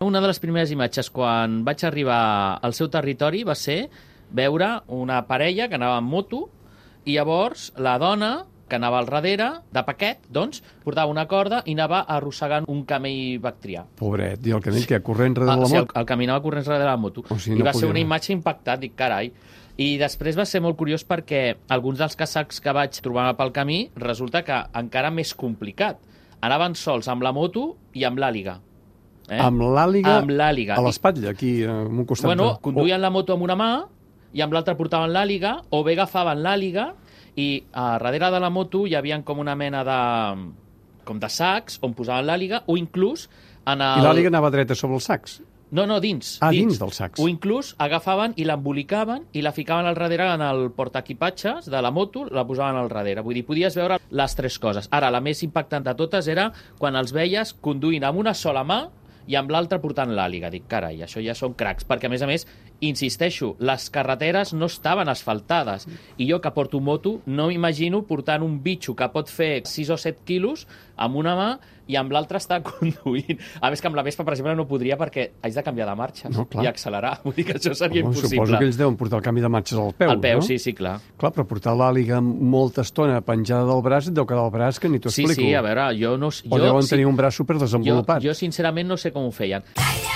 una de les primeres imatges quan vaig arribar al seu territori va ser veure una parella que anava en moto i llavors la dona que anava al darrere, de paquet, doncs, portava una corda i anava arrossegant un camell bactrià. Pobret, i el camell que corrent darrere Ah, la sí, el, moto. el caminava corrents darrere la moto. O sigui, I no va ser una anar. imatge impactant, dic, carai. I després va ser molt curiós perquè alguns dels casacs que vaig trobar pel camí resulta que encara més complicat. Anaven sols amb la moto i amb l'àliga. Eh? Amb l'àliga Amb l'àliga. a l'espatlla, aquí, eh, en un costat. Bueno, de- conduïen la moto amb una mà i amb l'altra portaven l'àliga, o bé agafaven l'àliga i a darrere de la moto hi havia com una mena de com de sacs on posaven l'àliga, o inclús en el... I l'àliga anava dreta sobre els sacs. No, no, dins. Ah, dins dels sacs. O inclús agafaven i l'embolicaven i la ficaven al darrere en el portaequipatges de la moto, la posaven al darrere. Vull dir, podies veure les tres coses. Ara, la més impactant de totes era quan els veies conduint amb una sola mà i amb l'altra portant l'àliga. Dic, carai, això ja són cracs, perquè a més a més, insisteixo, les carreteres no estaven asfaltades i jo que porto moto no m'imagino portant un bitxo que pot fer 6 o 7 quilos amb una mà i amb l'altra està conduint. A més que amb la Vespa, per exemple, no podria perquè haig de canviar de marxa No, clar. i accelerar. Vull dir que això seria Home, impossible. Suposo que ells deuen portar el canvi de marxes al peu, Al peu, no? sí, sí, clar. Clar, però portar l'àliga molta estona penjada del braç et deu quedar el braç que ni t'ho Sí, explico. sí, a veure, jo no... O jo, deuen sí, tenir un braç jo, superdesenvolupat. jo sincerament no sé com ho feien. Calla